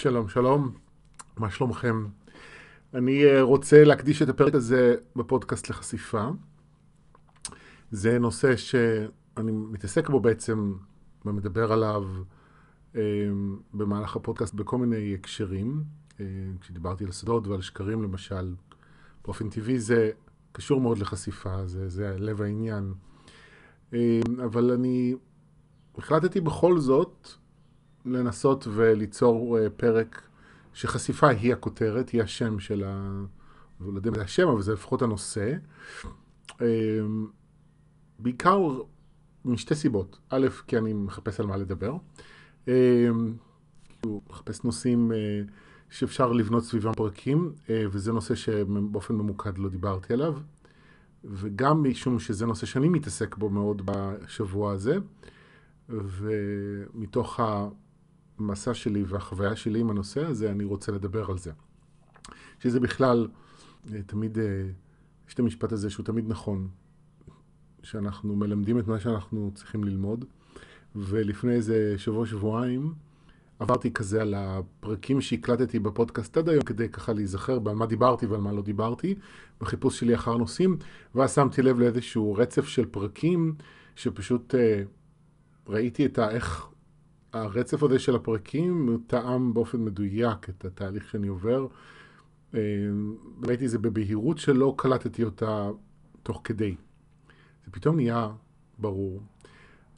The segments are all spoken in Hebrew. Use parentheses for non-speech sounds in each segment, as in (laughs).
שלום, שלום, מה שלומכם? אני אה, רוצה להקדיש את הפרק הזה בפודקאסט לחשיפה. זה נושא שאני מתעסק בו בעצם ומדבר עליו אה, במהלך הפודקאסט בכל מיני הקשרים. אה, כשדיברתי על סודות ועל שקרים למשל, באופן טבעי זה קשור מאוד לחשיפה, זה, זה לב העניין. אבל אני החלטתי בכל זאת לנסות וליצור uh, פרק שחשיפה היא הכותרת, היא השם של ה... לא יודע אם זה השם, אבל זה לפחות הנושא. Uh, בעיקר משתי סיבות. א', כי אני מחפש על מה לדבר. Uh, מחפש נושאים uh, שאפשר לבנות סביבם פרקים, uh, וזה נושא שבאופן ממוקד לא דיברתי עליו. וגם משום שזה נושא שאני מתעסק בו מאוד בשבוע הזה, ומתוך המסע שלי והחוויה שלי עם הנושא הזה, אני רוצה לדבר על זה. שזה בכלל, אה, תמיד, אה, יש את המשפט הזה שהוא תמיד נכון, שאנחנו מלמדים את מה שאנחנו צריכים ללמוד, ולפני איזה שבוע-שבועיים עברתי כזה על הפרקים שהקלטתי בפודקאסט עד היום, כדי ככה להיזכר ועל מה דיברתי ועל מה לא דיברתי, בחיפוש שלי אחר נושאים, ואז שמתי לב לאיזשהו רצף של פרקים, שפשוט אה, ראיתי את ה... איך הרצף הזה של הפרקים טעם באופן מדויק את התהליך שאני עובר. אה, ראיתי את זה בבהירות שלא קלטתי אותה תוך כדי. זה פתאום נהיה ברור,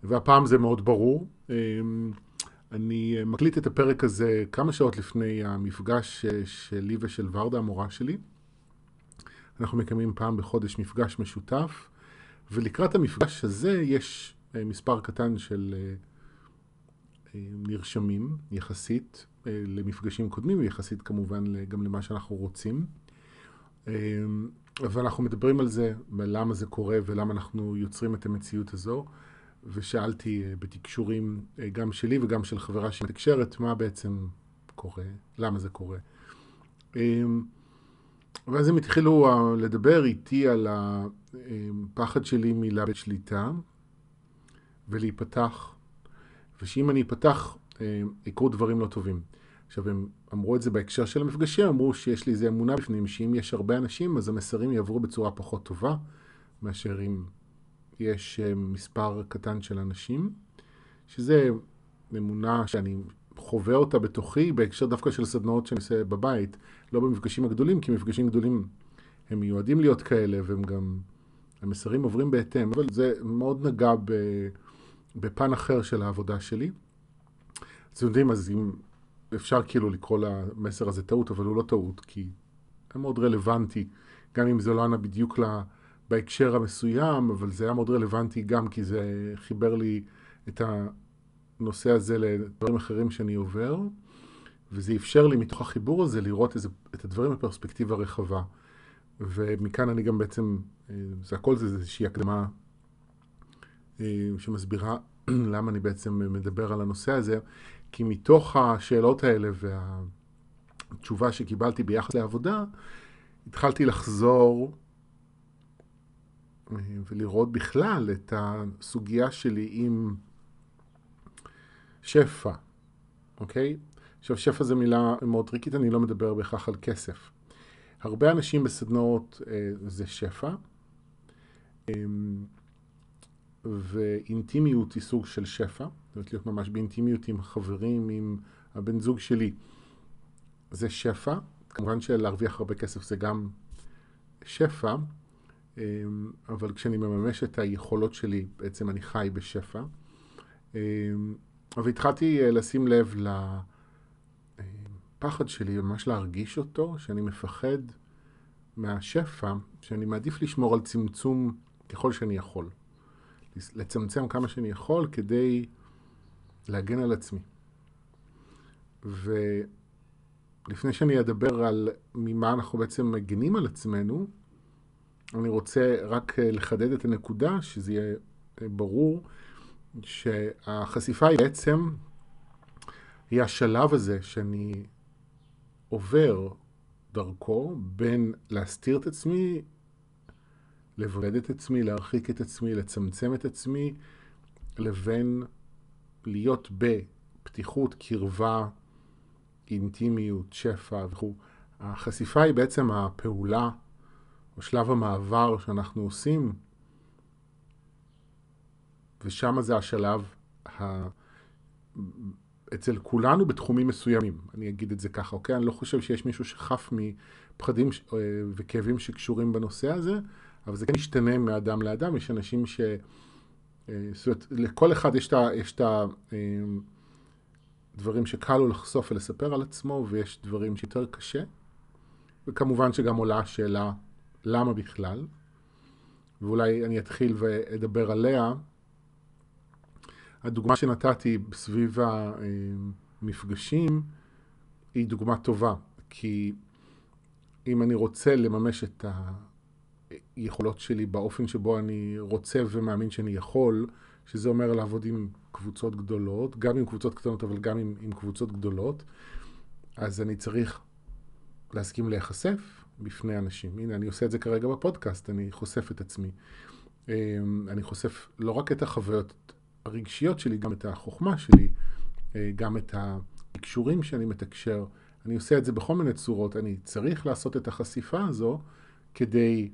והפעם זה מאוד ברור. אה, אני מקליט את הפרק הזה כמה שעות לפני המפגש שלי ושל ורדה, המורה שלי. אנחנו מקיימים פעם בחודש מפגש משותף, ולקראת המפגש הזה יש אה, מספר קטן של נרשמים יחסית אה, למפגשים קודמים, ויחסית כמובן גם למה שאנחנו רוצים. אה, ואנחנו מדברים על זה, למה זה קורה ולמה אנחנו יוצרים את המציאות הזו. ושאלתי אה, בתקשורים גם שלי וגם של חברה שמתקשרת, מה בעצם קורה, למה זה קורה. ואז הם התחילו לדבר איתי על הפחד שלי מלאבד שליטה ולהיפתח ושאם אני אפתח, אה, יקרו דברים לא טובים. עכשיו, הם אמרו את זה בהקשר של המפגשים, אמרו שיש לי איזו אמונה בפנים, שאם יש הרבה אנשים, אז המסרים יעברו בצורה פחות טובה, מאשר אם יש אה, מספר קטן של אנשים, שזה אמונה שאני חווה אותה בתוכי, בהקשר דווקא של סדנאות שאני עושה בבית, לא במפגשים הגדולים, כי מפגשים גדולים הם מיועדים להיות כאלה, והם גם, המסרים עוברים בהתאם, אבל זה מאוד נגע ב... בפן אחר של העבודה שלי. אתם יודעים, אז אם אפשר כאילו לקרוא למסר הזה טעות, אבל הוא לא טעות, כי היה מאוד רלוונטי, גם אם זה לא ענה בדיוק לה, בהקשר המסוים, אבל זה היה מאוד רלוונטי גם כי זה חיבר לי את הנושא הזה לדברים אחרים שאני עובר, וזה אפשר לי מתוך החיבור הזה לראות איזה, את הדברים בפרספקטיבה רחבה. ומכאן אני גם בעצם, אה, זה הכל זה איזושהי הקדמה שמסבירה (clears throat) למה אני בעצם מדבר על הנושא הזה, כי מתוך השאלות האלה והתשובה שקיבלתי ביחס לעבודה, התחלתי לחזור אה, ולראות בכלל את הסוגיה שלי עם שפע, אוקיי? עכשיו, שפע זו מילה מאוד טריקית, אני לא מדבר בהכרח על כסף. הרבה אנשים בסדנאות אה, זה שפע. ואינטימיות היא סוג של שפע, זאת אומרת להיות ממש באינטימיות עם חברים, עם הבן זוג שלי, זה שפע. כמובן שלהרוויח הרבה כסף זה גם שפע, אמ, אבל כשאני מממש את היכולות שלי, בעצם אני חי בשפע. אמ, אבל התחלתי אה, לשים לב לפחד שלי, ממש להרגיש אותו, שאני מפחד מהשפע, שאני מעדיף לשמור על צמצום ככל שאני יכול. לצמצם כמה שאני יכול כדי להגן על עצמי. ולפני שאני אדבר על ממה אנחנו בעצם מגנים על עצמנו, אני רוצה רק אה, לחדד את הנקודה, שזה יהיה אה, ברור, שהחשיפה היא בעצם, היא השלב הזה שאני עובר דרכו בין להסתיר את עצמי לבודד את עצמי, להרחיק את עצמי, לצמצם את עצמי, לבין להיות בפתיחות, קרבה אינטימיות, שפע וכו'. החשיפה היא בעצם הפעולה או שלב המעבר שאנחנו עושים, ושם זה השלב ה... אצל כולנו בתחומים מסוימים, אני אגיד את זה ככה, אוקיי? אני לא חושב שיש מישהו שחף מפחדים אה, וכאבים שקשורים בנושא הזה, אבל זה כן משתנה מאדם לאדם, יש אנשים ש... אה, זאת אומרת, לכל אחד יש את הדברים אה, שקל לו לחשוף ולספר על עצמו, ויש דברים שיותר קשה, וכמובן שגם עולה השאלה למה בכלל, ואולי אני אתחיל ואדבר עליה. הדוגמה שנתתי סביב המפגשים היא דוגמה טובה, כי אם אני רוצה לממש את היכולות שלי באופן שבו אני רוצה ומאמין שאני יכול, שזה אומר לעבוד עם קבוצות גדולות, גם עם קבוצות קטנות אבל גם עם, עם קבוצות גדולות, אז אני צריך להסכים להיחשף בפני אנשים. הנה, אני עושה את זה כרגע בפודקאסט, אני חושף את עצמי. אמ, אני חושף לא רק את החוויות הרגשיות שלי, גם את החוכמה שלי, אה, גם את הקשורים שאני מתקשר. אני עושה את זה בכל מיני צורות. אני צריך לעשות את החשיפה הזו כדי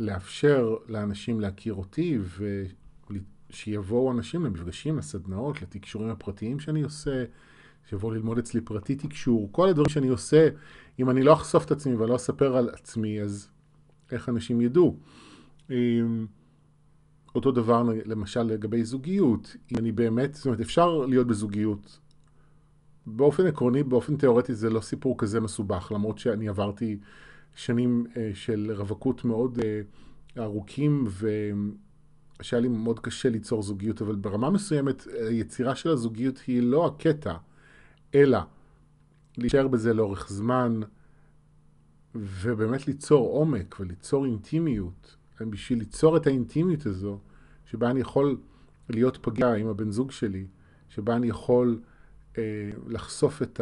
לאפשר לאנשים להכיר אותי ושיבואו אנשים למפגשים, לסדנאות, לתקשורים הפרטיים שאני עושה, שיבואו ללמוד אצלי פרטי תקשור. כל הדברים שאני עושה, אם אני לא אחשוף את עצמי ולא אספר על עצמי, אז איך אנשים ידעו? אותו דבר למשל לגבי זוגיות, אם אני באמת, זאת אומרת אפשר להיות בזוגיות. באופן עקרוני, באופן תיאורטי זה לא סיפור כזה מסובך, למרות שאני עברתי שנים uh, של רווקות מאוד uh, ארוכים ושהיה לי מאוד קשה ליצור זוגיות, אבל ברמה מסוימת היצירה של הזוגיות היא לא הקטע, אלא להישאר בזה לאורך זמן ובאמת ליצור עומק וליצור אינטימיות. בשביל ליצור את האינטימיות הזו, שבה אני יכול להיות פגיע עם הבן זוג שלי, שבה אני יכול אה, לחשוף את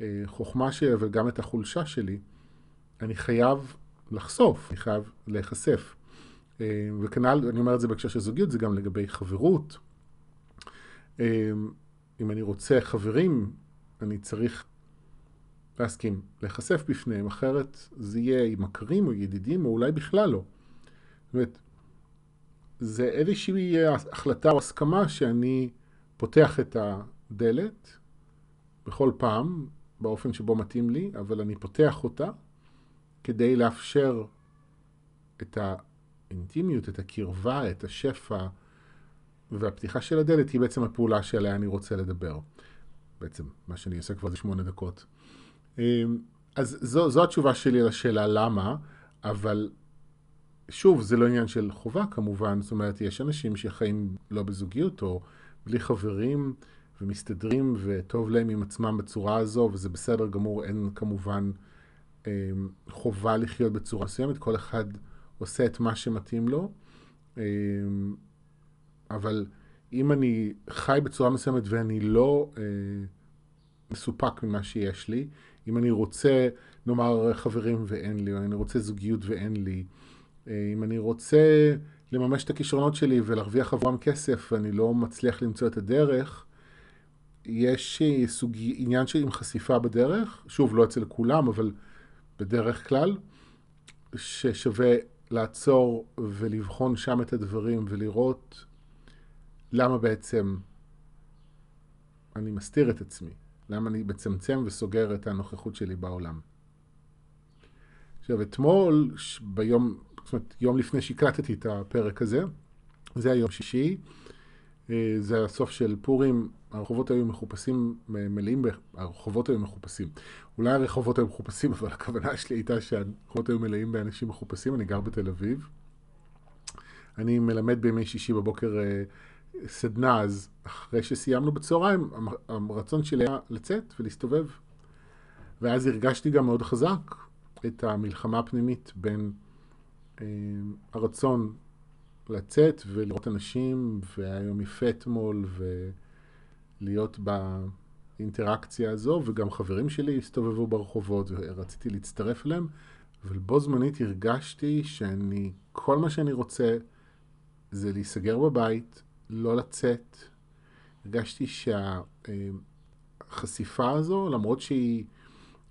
החוכמה שלי וגם את החולשה שלי, אני חייב לחשוף, אני חייב להיחשף. אה, וכנ"ל, אני אומר את זה בהקשר של זוגיות, זה גם לגבי חברות. אה, אם אני רוצה חברים, אני צריך להסכים, להיחשף בפניהם, אחרת זה יהיה עם מכרים או ידידים, או אולי בכלל לא. זאת אומרת, זה איזושהי החלטה או הסכמה שאני פותח את הדלת בכל פעם, באופן שבו מתאים לי, אבל אני פותח אותה כדי לאפשר את האינטימיות, את הקרבה, את השפע, והפתיחה של הדלת היא בעצם הפעולה שעליה אני רוצה לדבר. בעצם, מה שאני עושה כבר זה שמונה דקות. אמ, אז זו, זו התשובה שלי לשאלה למה, אבל שוב, זה לא עניין של חובה כמובן, זאת אומרת, יש אנשים שחיים לא בזוגיות או בלי חברים ומסתדרים וטוב להם עם עצמם בצורה הזו, וזה בסדר גמור, אין כמובן חובה לחיות בצורה מסוימת, כל אחד עושה את מה שמתאים לו, אמ, אבל אם אני חי בצורה מסוימת ואני לא אה, מסופק ממה שיש לי, אם אני רוצה, נאמר, חברים ואין לי, או אני רוצה זוגיות ואין לי, אה, אם אני רוצה לממש את הכישרונות שלי ולהרוויח עבורם כסף ואני לא מצליח למצוא את הדרך, יש סוג עניין עם חשיפה בדרך, שוב, לא אצל כולם, אבל בדרך כלל, ששווה לעצור ולבחון שם את הדברים ולראות למה בעצם אני מסתיר את עצמי, למה אני מצמצם וסוגר את הנוכחות שלי בעולם. עכשיו, אתמול, ביום, זאת אומרת, יום לפני שהקלטתי את הפרק הזה, זה היום שישי, אה, זה הסוף של פורים, הרחובות היו מחופשים, מלאים, הרחובות היו מחופשים. אולי הרחובות היו מחופשים, (laughs) אבל הכוונה שלי הייתה שהרחובות היו מלאים באנשים מחופשים, אני גר בתל אביב. אני מלמד בימי שישי בבוקר אה, סדנה, אז אחרי שסיימנו בצהריים, הרצון שלי היה לצאת ולהסתובב. ואז הרגשתי גם מאוד חזק את המלחמה הפנימית בין אה, הרצון לצאת ולראות אנשים, והיה יום יפה אתמול, ולהיות באינטראקציה הזו, וגם חברים שלי הסתובבו ברחובות, ורציתי להצטרף אליהם, אבל בו זמנית הרגשתי שאני, כל מה שאני רוצה זה להיסגר בבית, לא לצאת. הרגשתי שהסביבה החשיפה הזו, למרות שהיא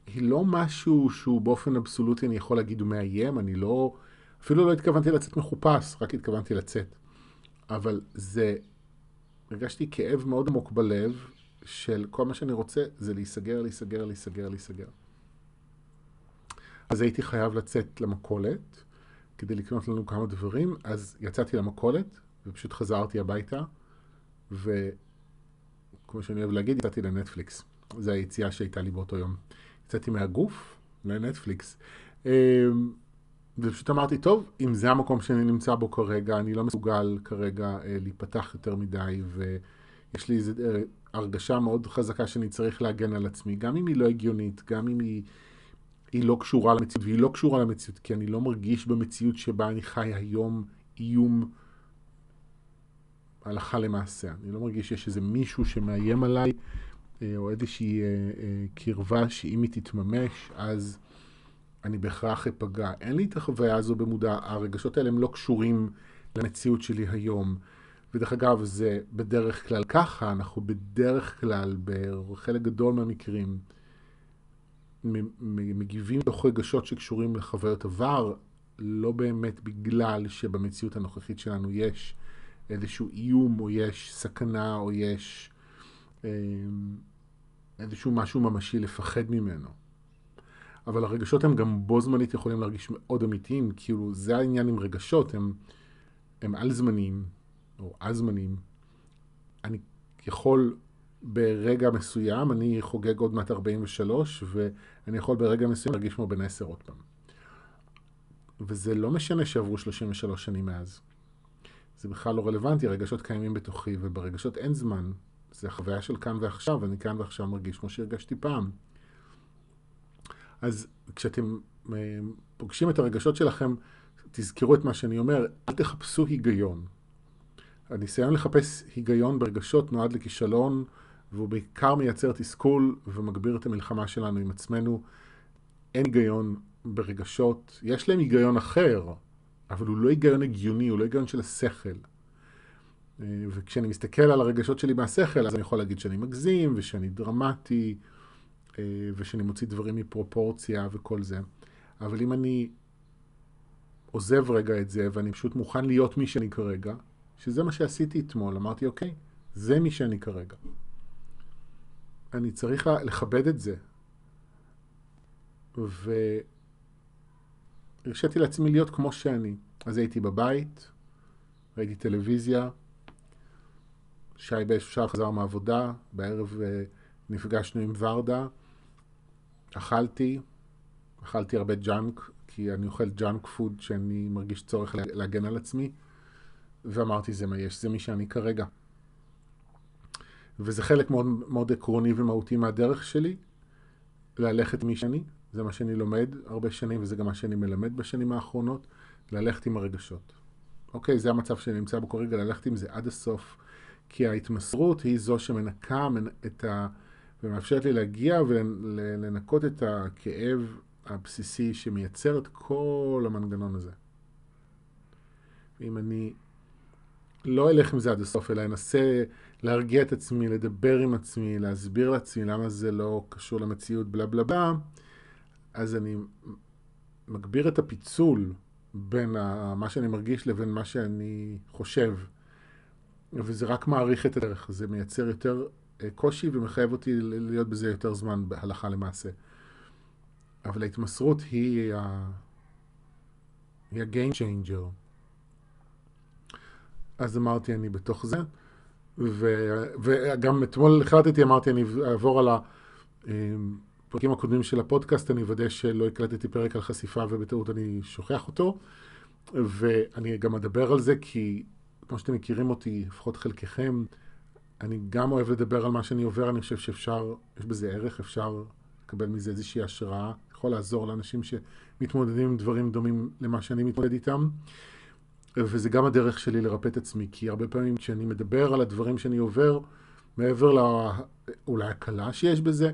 היא לא משהו שהוא באופן אבסולוטי, אני יכול להגיד, הוא מאיים, אני לא, אפילו לא התכוונתי לצאת מחופש, רק התכוונתי לצאת. אבל זה, הרגשתי כאב מאוד עמוק בלב, של כל מה שאני רוצה זה להיסגר, להיסגר, להיסגר, להיסגר. אז הייתי חייב לצאת למכולת כדי לקנות לנו כמה דברים, אז יצאתי למכולת ופשוט חזרתי הביתה, וכמו שאני אוהב להגיד, יצאתי לנטפליקס. זו היציאה שהייתה לי באותו יום. יצאתי מהגוף לנטפליקס. ופשוט אמרתי, טוב, אם זה המקום שאני נמצא בו כרגע, אני לא מסוגל כרגע אה, להיפתח יותר מדי, ויש לי איזו אה, הרגשה מאוד חזקה שאני צריך להגן על עצמי, גם אם היא לא הגיונית, גם אם היא, היא לא קשורה למציאות, והיא לא קשורה למציאות, כי אני לא מרגיש במציאות שבה אני חי היום איום הלכה למעשה. אני לא מרגיש שיש איזה מישהו שמאיים עליי, אה, או איזושהי קרבה שאם היא תתממש, אז... אני בהכרח אפגע. אין לי את החוויה הזו במודע, הרגשות האלה הם לא קשורים למציאות שלי היום. ודרך אגב, זה בדרך כלל ככה, אנחנו בדרך כלל, בחלק גדול מהמקרים, מגיבים תוך רגשות שקשורים לחוויות עבר, לא באמת בגלל שבמציאות הנוכחית שלנו יש איזשהו איום, או יש סכנה, או יש אה, איזשהו משהו ממשי לפחד ממנו. אבל הרגשות הם גם בו זמנית יכולים להרגיש מאוד אמיתיים, כאילו זה העניין עם רגשות, הם, הם על-זמניים, או על-זמניים. אני יכול ברגע מסוים, אני חוגג עוד מעט 43, ואני יכול ברגע מסוים להרגיש כמו בן 10 עוד פעם. וזה לא משנה שעברו 33 שנים מאז. זה בכלל לא רלוונטי, הרגשות קיימים בתוכי, וברגשות אין זמן. זה חוויה של כאן ועכשיו, אני כאן ועכשיו מרגיש כמו שהרגשתי פעם. אז כשאתם אה, פוגשים את הרגשות שלכם, תזכרו את מה שאני אומר, אל תחפשו היגיון. הניסיון לחפש היגיון ברגשות נועד לכישלון, והוא בעיקר מייצר תסכול ומגביר את המלחמה שלנו עם עצמנו. אין היגיון ברגשות, יש להם היגיון אחר, אבל הוא לא היגיון הגיוני, הוא לא היגיון של השכל. אה, וכשאני מסתכל על הרגשות שלי מהשכל, אז אני יכול להגיד שאני מגזים ושאני דרמטי. אה, ושאני מוציא דברים מפרופורציה וכל זה. אבל אם אני עוזב רגע את זה, ואני פשוט מוכן להיות מי שאני כרגע, שזה מה שעשיתי אתמול, אמרתי, אוקיי, זה מי שאני כרגע. אני צריך לכבד את זה. והרשיתי לעצמי להיות כמו שאני. אז הייתי בבית, ראיתי טלוויזיה, שי באיזשהו שעה חזר מהעבודה, בערב אה, נפגשנו עם ורדה, אכלתי, אכלתי הרבה ג'אנק, כי אני אוכל ג'אנק פוד שאני מרגיש צורך להגן על עצמי, ואמרתי זה מה יש, זה מי שאני כרגע. וזה חלק מאוד, מאוד עקרוני ומהותי מהדרך שלי, ללכת מי שאני, זה מה שאני לומד הרבה שנים, וזה גם מה שאני מלמד בשנים האחרונות, ללכת עם הרגשות. אוקיי, זה המצב שאני נמצא בו כרגע, ללכת עם זה עד הסוף, כי ההתמסרות היא זו שמנקה את ה... ומאפשרת לי להגיע ולנקות את הכאב הבסיסי שמייצר את כל המנגנון הזה. ואם אני לא אלך עם זה עד הסוף, אלא אנסה להרגיע את עצמי, לדבר עם עצמי, להסביר לעצמי למה זה לא קשור למציאות, בלה בלה בלה, אז אני מגביר את הפיצול בין מה שאני מרגיש לבין מה שאני חושב. וזה רק מעריך את הדרך, זה מייצר יותר קושי ומחייב אותי להיות בזה יותר זמן בהלכה למעשה. אבל ההתמסרות היא ה... היא ה-game changer. אז אמרתי, אני בתוך זה, ו... וגם אתמול החלטתי, אמרתי, אני אעבור על הפרקים הקודמים של הפודקאסט, אני אוודא שלא הקלטתי פרק על חשיפה ובטעות אני שוכח אותו, ואני גם אדבר על זה כי, כמו שאתם מכירים אותי, לפחות חלקכם, אני גם אוהב לדבר על מה שאני עובר, אני חושב שאפשר, יש בזה ערך, אפשר לקבל מזה איזושהי השראה, יכול לעזור לאנשים שמתמודדים עם דברים דומים למה שאני מתמודד איתם. וזה גם הדרך שלי לרפא את עצמי, כי הרבה פעמים כשאני מדבר על הדברים שאני עובר, מעבר לאולי הקלה שיש בזה,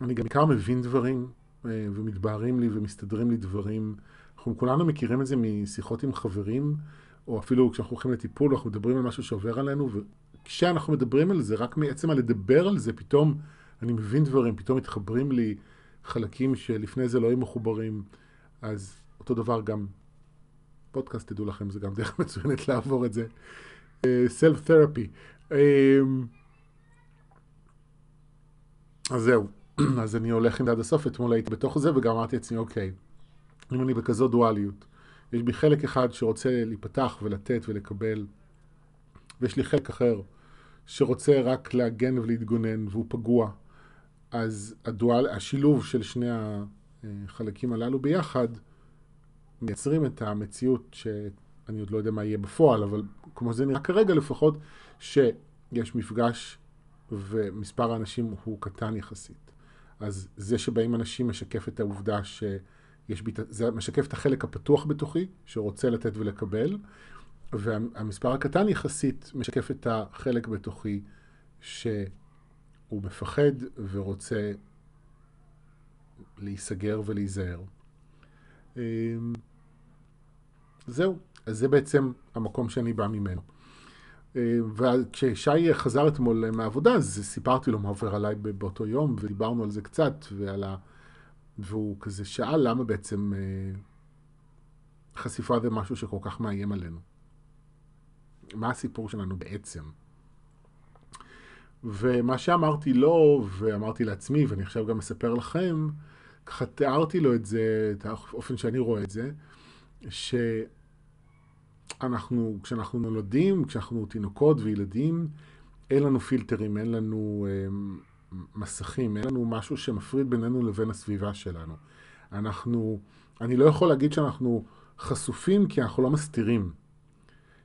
אני גם בעיקר מבין דברים, אה, ומתבהרים לי ומסתדרים לי דברים. אנחנו כולנו מכירים את זה משיחות עם חברים, או אפילו כשאנחנו הולכים לטיפול, אנחנו מדברים על משהו שעובר עלינו, כשאנחנו מדברים על זה, רק מעצם הלדבר על זה, פתאום אני מבין דברים, פתאום מתחברים לי חלקים שלפני זה לא היו מחוברים, אז אותו דבר גם פודקאסט, תדעו לכם, זה גם דרך (laughs) מצוינת לעבור את זה. סלף uh, תרפי. Um, אז זהו, (clears throat) אז אני הולך עם זה עד הסוף, אתמול הייתי בתוך זה וגם אמרתי לעצמי, אוקיי, אם אני בכזו דואליות, יש בי חלק אחד שרוצה להיפתח ולתת ולקבל, ויש לי חלק אחר שרוצה רק להגן ולהתגונן והוא פגוע, אז הדואל, השילוב של שני החלקים הללו ביחד מייצרים את המציאות שאני עוד לא יודע מה יהיה בפועל, אבל כמו זה נראה כרגע לפחות, שיש מפגש ומספר האנשים הוא קטן יחסית. אז זה שבאים אנשים משקף את העובדה שיש בי, זה משקף את החלק הפתוח בתוכי, שרוצה לתת ולקבל, והמספר הקטן יחסית משקף את החלק בתוכי שהוא מפחד ורוצה להיסגר ולהיזהר. אמ, זהו, אז זה בעצם המקום שאני בא ממנו. אה, וכששי חזר אתמול מהעבודה, אז סיפרתי לו מה עובר עליי באותו יום, ודיברנו על זה קצת, ועל ה... והוא כזה שאל למה בעצם אה, חשיפה זה משהו שכל כך מאיים עלינו. מה הסיפור שלנו בעצם? ומה שאמרתי לו, ואמרתי לעצמי, ואני עכשיו גם מספר לכם, ככה תיארתי לו את זה, את האופן שאני רואה את זה, ש... אנחנו, כשאנחנו נולדים, כשאנחנו תינוקות וילדים, אין לנו פילטרים, אין לנו אה, מסכים, אין לנו משהו שמפריד בינינו לבין הסביבה שלנו. אנחנו, אני לא יכול להגיד שאנחנו חשופים כי אנחנו לא מסתירים.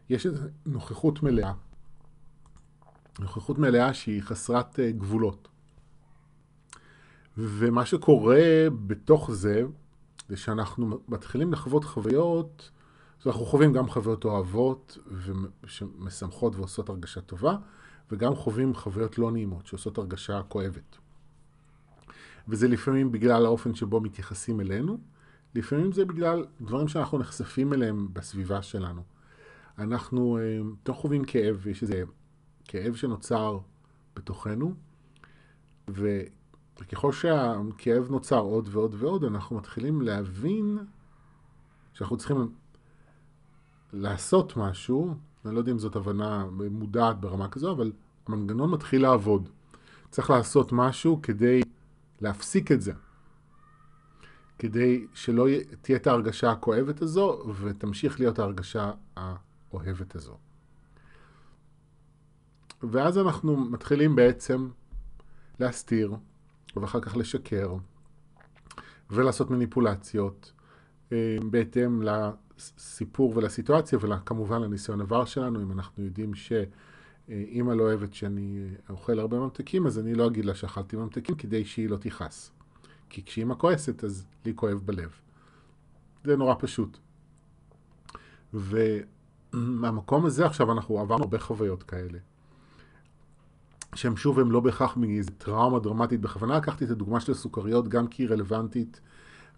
יש איזו נוכחות מלאה. נוכחות מלאה שהיא חסרת אה, גבולות. ומה שקורה בתוך זה, זה שאנחנו מתחילים לחוות חוויות אז אנחנו חווים גם חוויות אוהבות שמשמחות ועושות הרגשה טובה, וגם חווים חוויות לא נעימות שעושות הרגשה כואבת. וזה לפעמים בגלל האופן שבו מתייחסים אלינו, לפעמים זה בגלל דברים שאנחנו נחשפים אליהם בסביבה שלנו. אנחנו פתאום אה, חווים כאב, יש איזה כאב שנוצר בתוכנו, וככל שהכאב נוצר עוד ועוד ועוד, אנחנו מתחילים להבין שאנחנו צריכים לעשות משהו, אני לא יודע אם זאת הבנה מודעת ברמה כזו, אבל המנגנון מתחיל לעבוד. צריך לעשות משהו כדי להפסיק את זה. כדי שלא תהיה את ההרגשה הכואבת הזו, ותמשיך להיות ההרגשה האוהבת הזו. ואז אנחנו מתחילים בעצם להסתיר, ואחר כך לשקר, ולעשות מניפולציות, אה, בהתאם לסיפור ולסיטואציה וכמובן לניסיון עבר שלנו, אם אנחנו יודעים שאימא לא אוהבת שאני אוכל הרבה ממתקים, אז אני לא אגיד לה שאכלתי ממתקים כדי שהיא לא תכעס. כי כשאימא כועסת, אז לי כואב בלב. זה נורא פשוט. ומהמקום הזה עכשיו אנחנו עברנו הרבה חוויות כאלה. שהם שוב הם לא בהכרח מאיזו טראומה דרמטית. בכוונה לקחתי את הדוגמה של הסוכריות גם כי היא רלוונטית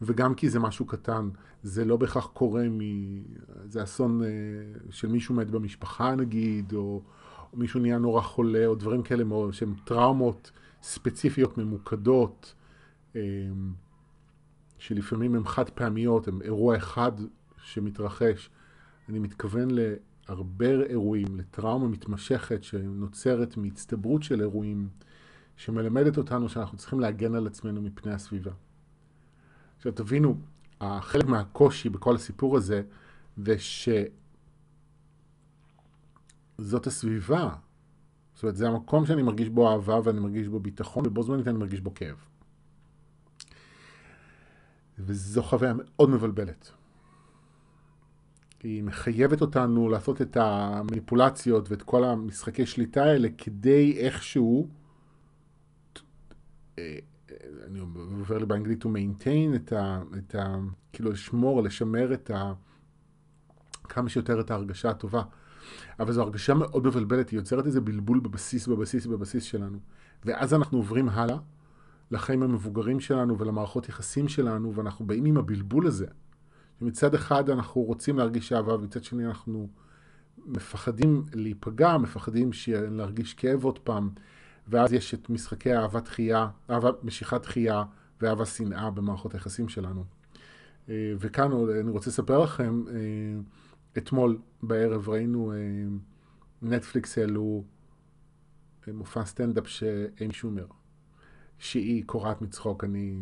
וגם כי זה משהו קטן, זה לא בהכרח קורה מ... זה אסון אה, של מישהו מת במשפחה נגיד, או, או מישהו נהיה נורא חולה, או דברים כאלה שהם טראומות ספציפיות ממוקדות, אה, שלפעמים הן חד פעמיות, הן אירוע אחד שמתרחש. אני מתכוון להרבה אירועים, לטראומה מתמשכת שנוצרת מהצטברות של אירועים, שמלמדת אותנו שאנחנו צריכים להגן על עצמנו מפני הסביבה. עכשיו תבינו, חלק מהקושי בכל הסיפור הזה זה שזאת הסביבה. זאת אומרת, זה המקום שאני מרגיש בו אהבה ואני מרגיש בו ביטחון, ובו זמנית אני מרגיש בו כאב. וזו חוויה מאוד מבלבלת. היא מחייבת אותנו לעשות את המניפולציות ואת כל המשחקי שליטה האלה כדי איכשהו אה, אני עובר לי באנגלית to maintain את ה, את ה... כאילו לשמור, לשמר את ה... כמה שיותר את ההרגשה הטובה. אבל זו הרגשה מאוד מבלבלת, היא יוצרת איזה בלבול בבסיס, בבסיס, בבסיס שלנו. ואז אנחנו עוברים הלאה לחיים המבוגרים שלנו ולמערכות יחסים שלנו, ואנחנו באים עם הבלבול הזה. מצד אחד אנחנו רוצים להרגיש אהבה, ומצד שני אנחנו מפחדים להיפגע, מפחדים להרגיש כאב עוד פעם. ואז יש את משחקי אהבת דחייה, אהבה, משיכת דחייה ואהבה שנאה במערכות היחסים שלנו. אה, וכאן אני רוצה לספר לכם, אה, אתמול בערב ראינו, אה, נטפליקס העלו מופע סטנדאפ שאין שומר, שהיא קורעת מצחוק, אני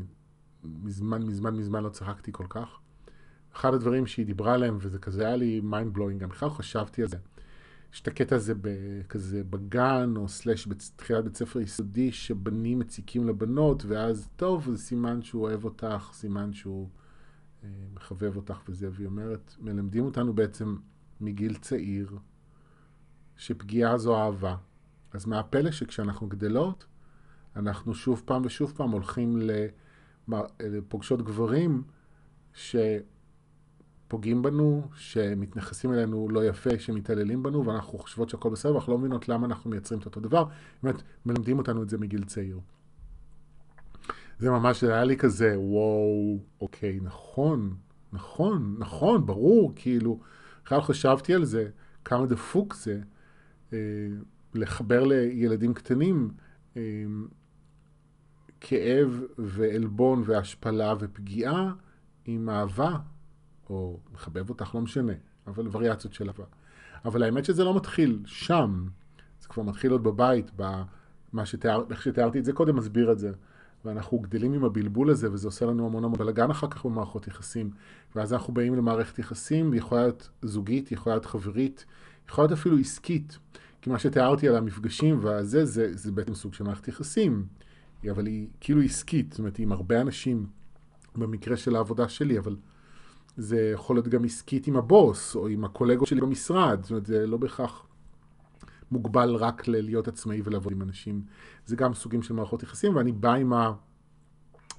מזמן מזמן מזמן לא צחקתי כל כך. אחד הדברים שהיא דיברה עליהם, וזה כזה היה לי mind blowing, גם בכלל חשבתי על זה. יש את הקטע הזה כזה בגן, או סלאש בתחילת בית ספר יסודי, שבנים מציקים לבנות, ואז, טוב, זה סימן שהוא אוהב אותך, סימן שהוא אה, מחבב אותך וזה, והיא אומרת, מלמדים אותנו בעצם מגיל צעיר, שפגיעה זו אהבה. אז מה הפלא שכשאנחנו גדלות, אנחנו שוב פעם ושוב פעם הולכים לפוגשות גברים, ש... פוגעים בנו, שמתנכסים אלינו לא יפה, שמתעללים בנו, ואנחנו חושבות שהכל בסדר, ואנחנו לא מבינות למה אנחנו מייצרים את אותו דבר. באמת, מלמדים אותנו את זה מגיל צעיר. זה ממש, היה לי כזה, וואו, אוקיי, נכון, נכון, נכון, ברור, כאילו, בכלל חשבתי על זה, כמה דפוק זה, אה, לחבר לילדים קטנים אה, כאב ועלבון והשפלה ופגיעה עם אהבה או מחבב אותך, לא משנה, אבל וריאציות של אהבה. אבל האמת שזה לא מתחיל שם, זה כבר מתחיל עוד בבית, במה שתיאר, איך שתיארתי את זה קודם, מסביר את זה. ואנחנו גדלים עם הבלבול הזה, וזה עושה לנו המון המון בלאגן אחר כך במערכות יחסים. ואז אנחנו באים למערכת יחסים, יכולה להיות זוגית, יכולה להיות חברית, יכולה להיות אפילו עסקית. כי מה שתיארתי על המפגשים והזה, זה, זה בעצם סוג של מערכת יחסים. אבל היא כאילו עסקית, זאת אומרת, היא עם הרבה אנשים, במקרה של העבודה שלי, אבל זה יכול להיות גם עסקית עם הבוס, או עם הקולגות שלי במשרד, זאת אומרת, זה לא בהכרח מוגבל רק ללהיות עצמאי ולעבוד עם אנשים. זה גם סוגים של מערכות יחסים, ואני בא עם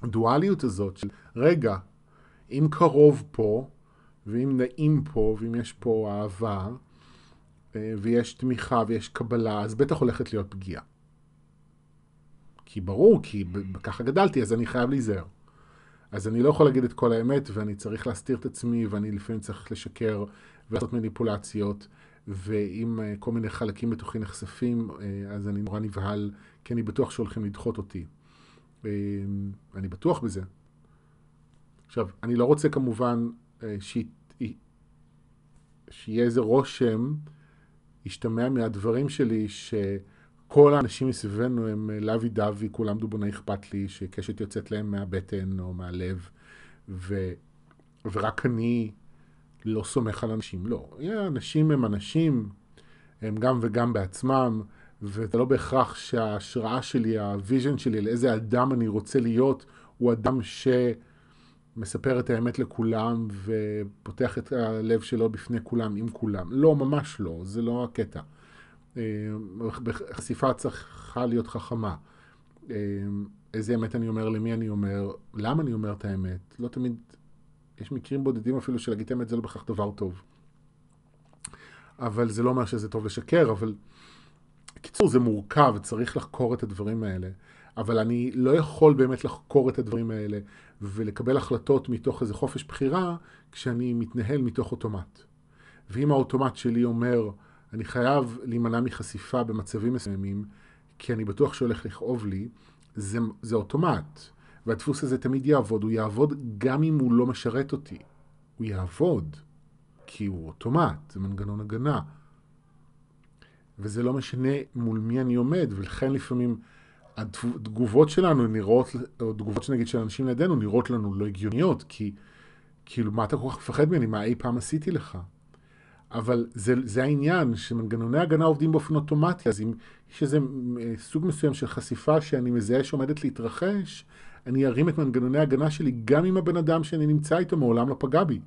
הדואליות הזאת של, רגע, אם קרוב פה, ואם נעים פה, ואם יש פה אהבה, אה, ויש תמיכה ויש קבלה, אז בטח הולכת להיות פגיעה. כי ברור, כי ככה גדלתי, אז אני חייב להיזהר. אז אני לא יכול להגיד את כל האמת, ואני צריך להסתיר את עצמי, ואני לפעמים צריך לשקר ולעשות מניפולציות, ואם אה, כל מיני חלקים בתוכי נחשפים, אה, אז אני נורא נבהל, כי אני בטוח שהולכים לדחות אותי. אה, אני בטוח בזה. עכשיו, אני לא רוצה כמובן שיהיה איזה רושם, ישתמע מהדברים שלי, ש... כל האנשים מסביבנו הם אה, לוי דווי, כולם דובוני אכפת לי, שקשת יוצאת להם מהבטן או מהלב, ו, ורק אני לא סומך על אנשים. לא, אנשים הם אנשים, הם גם וגם בעצמם, וזה לא בהכרח שההשראה שלי, ה vision שלי, לאיזה אדם אני רוצה להיות, הוא אדם שמספר את האמת לכולם ופותח את הלב שלו בפני כולם, עם כולם. לא, ממש לא, זה לא הקטע. חשיפה צריכה להיות חכמה. איזה אמת אני אומר, למי אני אומר, למה אני אומר את האמת. לא תמיד, יש מקרים בודדים אפילו שלהגיד את האמת זה לא בהכרח דבר טוב. אבל זה לא אומר שזה טוב לשקר, אבל... קיצור, זה מורכב, צריך לחקור את הדברים האלה. אבל אני לא יכול באמת לחקור את הדברים האלה ולקבל החלטות מתוך איזה חופש בחירה כשאני מתנהל מתוך אוטומט. ואם האוטומט שלי אומר, אני חייב להימנע מחשיפה במצבים מסוימים, כי אני בטוח שהולך לכאוב לי, זה, זה אוטומט. והדפוס הזה תמיד יעבוד, הוא יעבוד גם אם הוא לא משרת אותי. הוא יעבוד, כי הוא אוטומט, זה מנגנון הגנה. וזה לא משנה מול מי אני עומד, ולכן לפעמים התגובות שלנו נראות, או תגובות שנגיד של אנשים לידינו, נראות לנו לא הגיוניות, כי כאילו, מה אתה כל כך מפחד ממני? מה אי פעם עשיתי לך? אבל זה, זה העניין, שמנגנוני הגנה עובדים באופן אוטומטי, אז אם יש איזה אה, סוג מסוים של חשיפה שאני מזהה שעומדת להתרחש, אני ארים את מנגנוני ההגנה שלי גם אם הבן אדם שאני נמצא איתו מעולם לא פגע בי.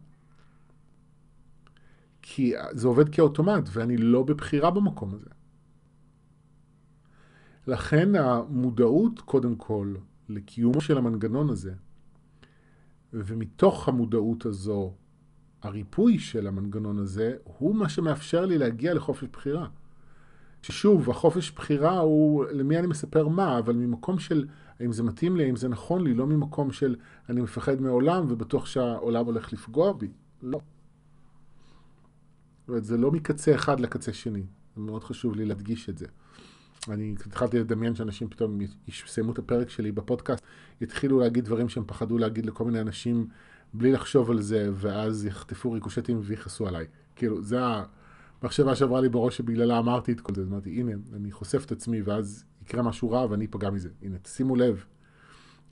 כי זה עובד כאוטומט, ואני לא בבחירה במקום הזה. לכן המודעות, קודם כל, לקיומו של המנגנון הזה, ומתוך המודעות הזו, הריפוי של המנגנון הזה הוא מה שמאפשר לי להגיע לחופש בחירה. ששוב, החופש בחירה הוא למי אני מספר מה, אבל ממקום של האם זה מתאים לי, האם זה נכון לי, לא ממקום של אני מפחד מעולם ובטוח שהעולם הולך לפגוע בי. לא. אומרת, זה לא מקצה אחד לקצה שני. מאוד חשוב לי להדגיש את זה. אני התחלתי לדמיין שאנשים פתאום יסיימו את הפרק שלי בפודקאסט, יתחילו להגיד דברים שהם פחדו להגיד לכל מיני אנשים בלי לחשוב על זה, ואז יחטפו ריקושטים ויכעסו עליי. כאילו, זה המחשבה שעברה לי בראש שבגללה אמרתי את כל זה. אמרתי, הנה, אני חושף את עצמי, ואז יקרה משהו רע ואני אפגע מזה. הנה, שימו לב.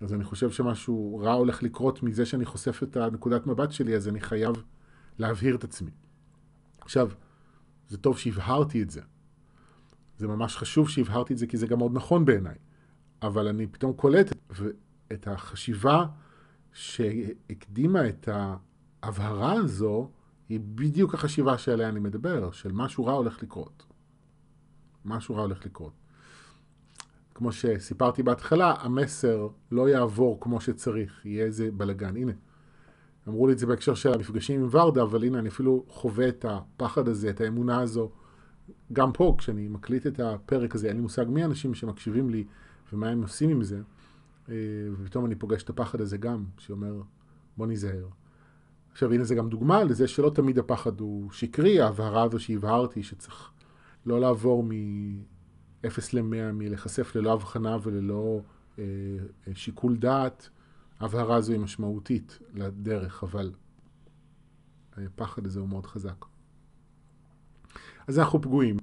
אז אני חושב שמשהו רע הולך לקרות מזה שאני חושף את הנקודת מבט שלי, אז אני חייב להבהיר את עצמי. עכשיו, זה טוב שהבהרתי את זה. זה ממש חשוב שהבהרתי את זה, כי זה גם מאוד נכון בעיניי. אבל אני פתאום קולט את החשיבה שהקדימה את ההבהרה הזו, היא בדיוק החשיבה שעליה אני מדבר, של משהו רע הולך לקרות. משהו רע הולך לקרות. כמו שסיפרתי בהתחלה, המסר לא יעבור כמו שצריך, יהיה איזה בלאגן. הנה, אמרו לי את זה בהקשר של המפגשים עם ורדה, אבל הנה, אני אפילו חווה את הפחד הזה, את האמונה הזו. גם פה, כשאני מקליט את הפרק הזה, אין לי מושג מי האנשים שמקשיבים לי ומה הם עושים עם זה, ופתאום אני פוגש את הפחד הזה גם, שאומר, בוא ניזהר. עכשיו, הנה זה גם דוגמה לזה שלא תמיד הפחד הוא שקרי, ההבהרה הזו שהבהרתי, שצריך לא לעבור מ-0 ל-100, מלהיחשף ללא הבחנה וללא אה, שיקול דעת. ההבהרה הזו היא משמעותית לדרך, אבל הפחד הזה הוא מאוד חזק. אז אנחנו פגועים,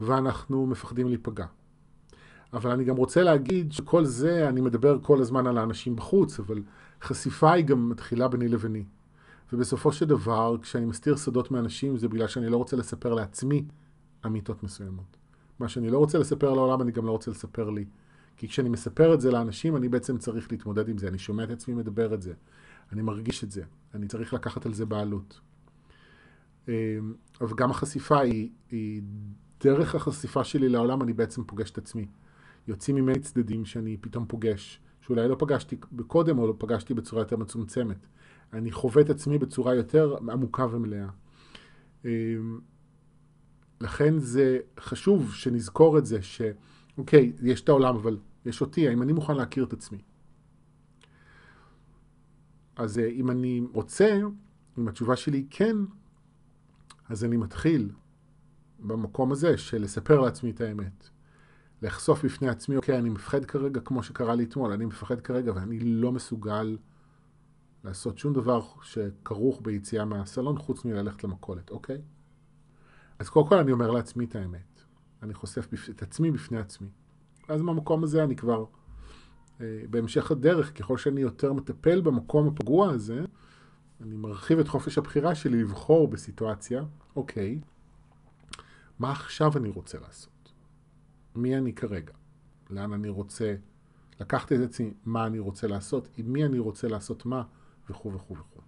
ואנחנו מפחדים להיפגע. אבל אני גם רוצה להגיד שכל זה, אני מדבר כל הזמן על האנשים בחוץ, אבל חשיפה היא גם מתחילה ביני לביני. ובסופו של דבר, כשאני מסתיר סודות מאנשים, זה בגלל שאני לא רוצה לספר לעצמי אמיתות מסוימות. מה שאני לא רוצה לספר לעולם, אני גם לא רוצה לספר לי. כי כשאני מספר את זה לאנשים, אני בעצם צריך להתמודד עם זה. אני שומע את עצמי מדבר את זה. אני מרגיש את זה. אני צריך לקחת על זה בעלות. אמ, אבל גם החשיפה היא, היא דרך החשיפה שלי לעולם, אני בעצם פוגש את עצמי. יוצאים ממני צדדים שאני פתאום פוגש, שאולי לא פגשתי קודם או לא פגשתי בצורה יותר מצומצמת. אני חווה את עצמי בצורה יותר עמוקה ומלאה. אמ, לכן זה חשוב שנזכור את זה, שאוקיי, יש את העולם, אבל יש אותי, האם אני מוכן להכיר את עצמי? אז אה, אם אני רוצה, אם התשובה שלי היא כן, אז אני מתחיל במקום הזה של לספר לעצמי את האמת. לחשוף בפני עצמי, אוקיי, אני מפחד כרגע כמו שקרה לי אתמול, אני מפחד כרגע ואני לא מסוגל לעשות שום דבר שכרוך ביציאה מהסלון חוץ מללכת למכולת, אוקיי? אז קודם כל אני אומר לעצמי את האמת. אני חושף את עצמי בפני עצמי. אז מהמקום הזה אני כבר, אה, בהמשך הדרך, ככל שאני יותר מטפל במקום הפגוע הזה, אני מרחיב את חופש הבחירה שלי לבחור בסיטואציה, אוקיי, מה עכשיו אני רוצה לעשות? מי אני כרגע, לאן אני רוצה לקחת את עצמי, מה אני רוצה לעשות, עם מי אני רוצה לעשות מה, וכו' וכו' וכו'.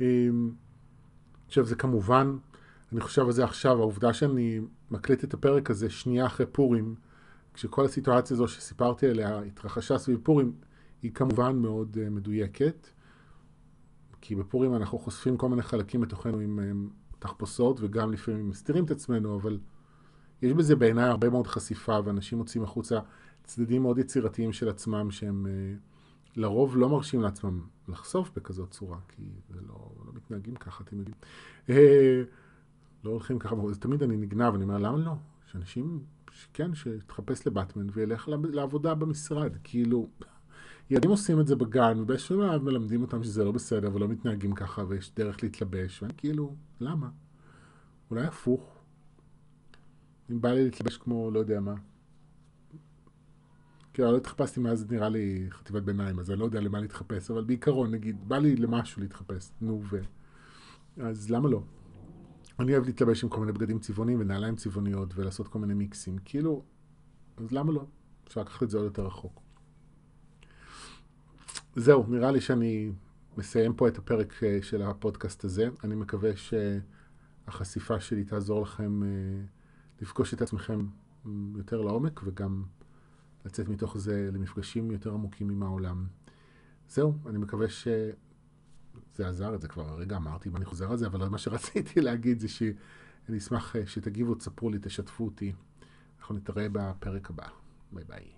אמ, עכשיו זה כמובן, אני חושב על זה עכשיו, העובדה שאני מקליט את הפרק הזה שנייה אחרי פורים, כשכל הסיטואציה הזו שסיפרתי עליה התרחשה סביב פורים, היא כמובן מאוד uh, מדויקת, כי בפורים אנחנו חושפים כל מיני חלקים בתוכנו עם um, תחפושות וגם לפעמים מסתירים את עצמנו, אבל יש בזה בעיניי הרבה מאוד חשיפה, ואנשים מוצאים החוצה צדדים מאוד יצירתיים של עצמם, שהם אה, לרוב לא מרשים לעצמם לחשוף בכזאת צורה, כי זה לא, לא מתנהגים ככה, אתם יודעים. אה, לא הולכים ככה, תמיד אני נגנב, אני אומר, למה לא? שאנשים, כן, שיתחפש לבטמן וילך לעבודה במשרד, כאילו... ילדים עושים את זה בגן, ובאיזשהו שלב מלמדים אותם שזה לא בסדר ולא מתנהגים ככה ויש דרך להתלבש, ואני כאילו, למה? אולי הפוך. אם בא לי להתלבש כמו לא יודע מה. כאילו, לא התחפשתי מאז נראה לי חטיבת ביניים, אז אני לא יודע למה להתחפש, אבל בעיקרון, נגיד, בא לי למשהו להתחפש, נו ו... אז למה לא? אני אוהב להתלבש עם כל מיני בגדים צבעוניים ונעליים צבעוניות ולעשות כל מיני מיקסים, כאילו, אז למה לא? אפשר לקחת את זה עוד יותר רחוק. זהו, נראה לי שאני מסיים פה את הפרק אה, של הפודקאסט הזה. אני מקווה שהחשיפה שלי תעזור לכם אה, לפגוש את עצמכם יותר לעומק וגם לצאת מתוך זה למפגשים יותר עמוקים עם העולם. זהו, אני מקווה שזה עזר, את זה כבר הרגע אמרתי ואני חוזר על זה, אבל מה שרציתי (laughs) להגיד זה שאני אשמח שתגיבו, תספרו לי, תשתפו אותי. אנחנו נתראה בפרק הבא. ביי ביי.